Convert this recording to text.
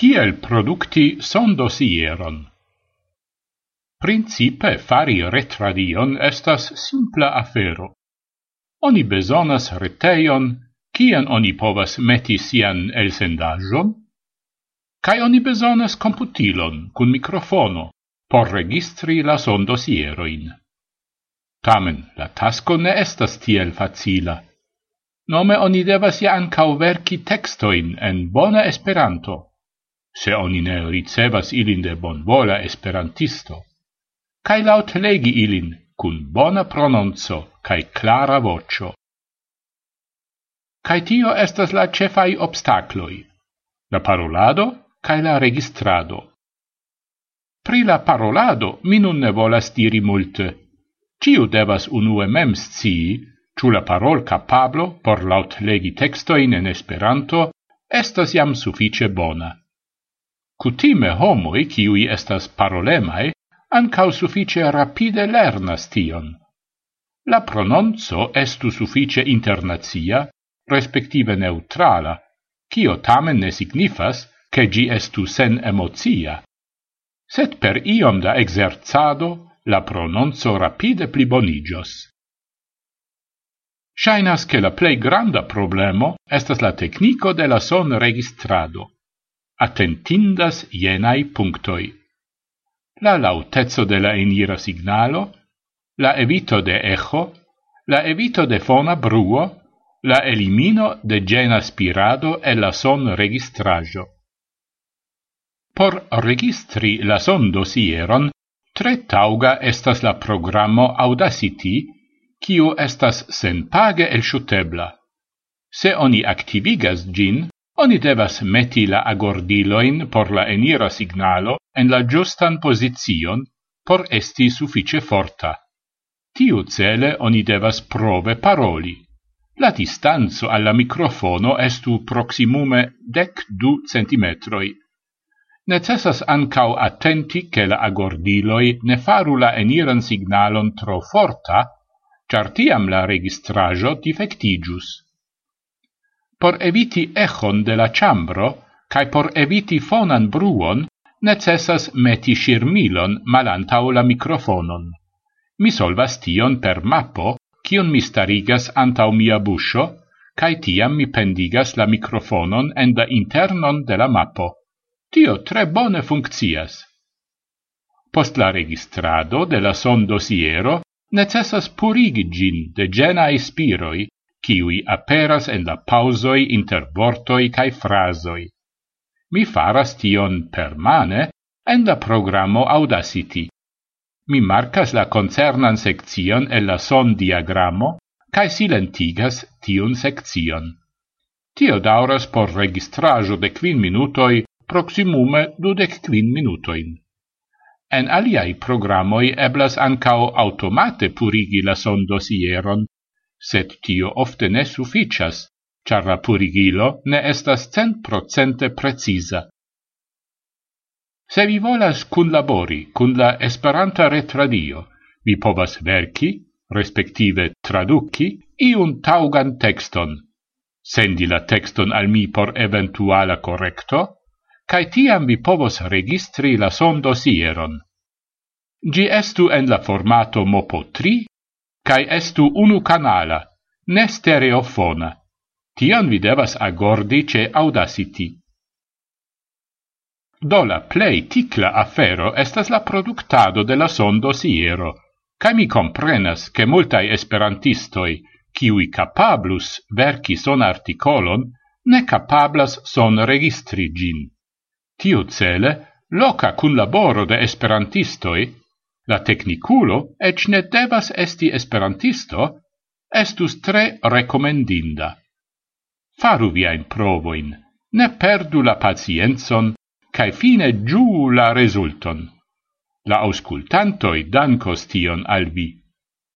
Kiel producti sondosieron? Principe fari retradion estas simpla afero. Oni besonas reteion, kien oni povas meti sian elsendajon, kaj oni besonas computilon cun microfono por registri la sondosieroin. Tamen, la tasco ne estas tiel facila. Nome oni devas ja ancau verci textoin en bona esperanto, se oni ne ricevas ilin de bonvola esperantisto, cae laut legi ilin cun bona prononzo cae clara vocio. Cae tio estas la cefai obstacloi, la parolado cae la registrado. Pri la parolado mi nun ne volas diri multe. Ciu devas unue mem scii, ciu la parol capablo por laut legi textoin en Esperanto estas jam suffice bona. Cutime homoi, ciui estas parolemae, ancau suffice rapide lernas tion. La prononzo estu suffice internazia, respektive neutrala, cio tamen ne signifas che gi estu sen emozia. Set per iom da exerzado la prononzo rapide plibonigios. Shainas che la plei granda problemo estas la tecnico de la son registrado attentindas jenai punctoi. La lautezzo de la enira signalo, la evito de echo, la evito de fona bruo, la elimino de gena spirado e la son registrajo. Por registri la son dosieron, tre tauga estas la programo Audacity, kiu estas senpage elŝutebla. Se oni activigas gin, Oni devas meti la agordiloin por la enira signalo en la giustan posizion por esti suffice forta. Tiu cele oni devas prove paroli. La distanzo alla microfono estu proximume dec du centimetroi. Necessas ancau attenti che la agordiloi ne faru la eniran signalon tro forta, char tiam la registrajo defectigius por eviti echon de la chambro, cae por eviti fonan bruon, necessas meti shirmilon malantau la microfonon. Mi solvas tion per mappo, cion mi starigas antau mia buscio, cae tiam mi pendigas la microfonon en da internon de la mappo. Tio tre bone funccias. Post la registrado de la son dosiero, necessas purigi gin de gena ispiroi, kiui aperas en la pausoi inter vortoi cae frasoi. Mi faras tion permane en la programo Audacity. Mi marcas la concernan seccion el la son diagramo cae silentigas tion seccion. Tio dauras por registrajo de quin minutoi proximume dudec quin minutoin. En aliai programoi eblas ancao automate purigi la son dosieron, sed tio ofte ne sufficias, char la purigilo ne estas cent procente precisa. Se vi volas cunlabori cun la Esperanta retradio, vi povas verci, respektive traduci, iun taugan texton. Sendi la texton al mi por eventuala correcto, cae tiam vi povos registri la son dosieron. Gi estu en la formato MOPO 3 cae estu unu canala, ne stereofona. Tian vi devas agordi ce Audacity. Do la plei ticla afero estas la productado de la sondo siero, cae mi comprenas che multai esperantistoi, ciui capablus verci son articolon, ne capablas son registri gin. Tiu cele, loca cun laboro de esperantistoi la techniculo, ec ne devas esti esperantisto, estus tre recomendinda. Faru viain provoin, ne perdu la pacienzon, cae fine giu la resulton. La auscultantoi dancos tion al vi.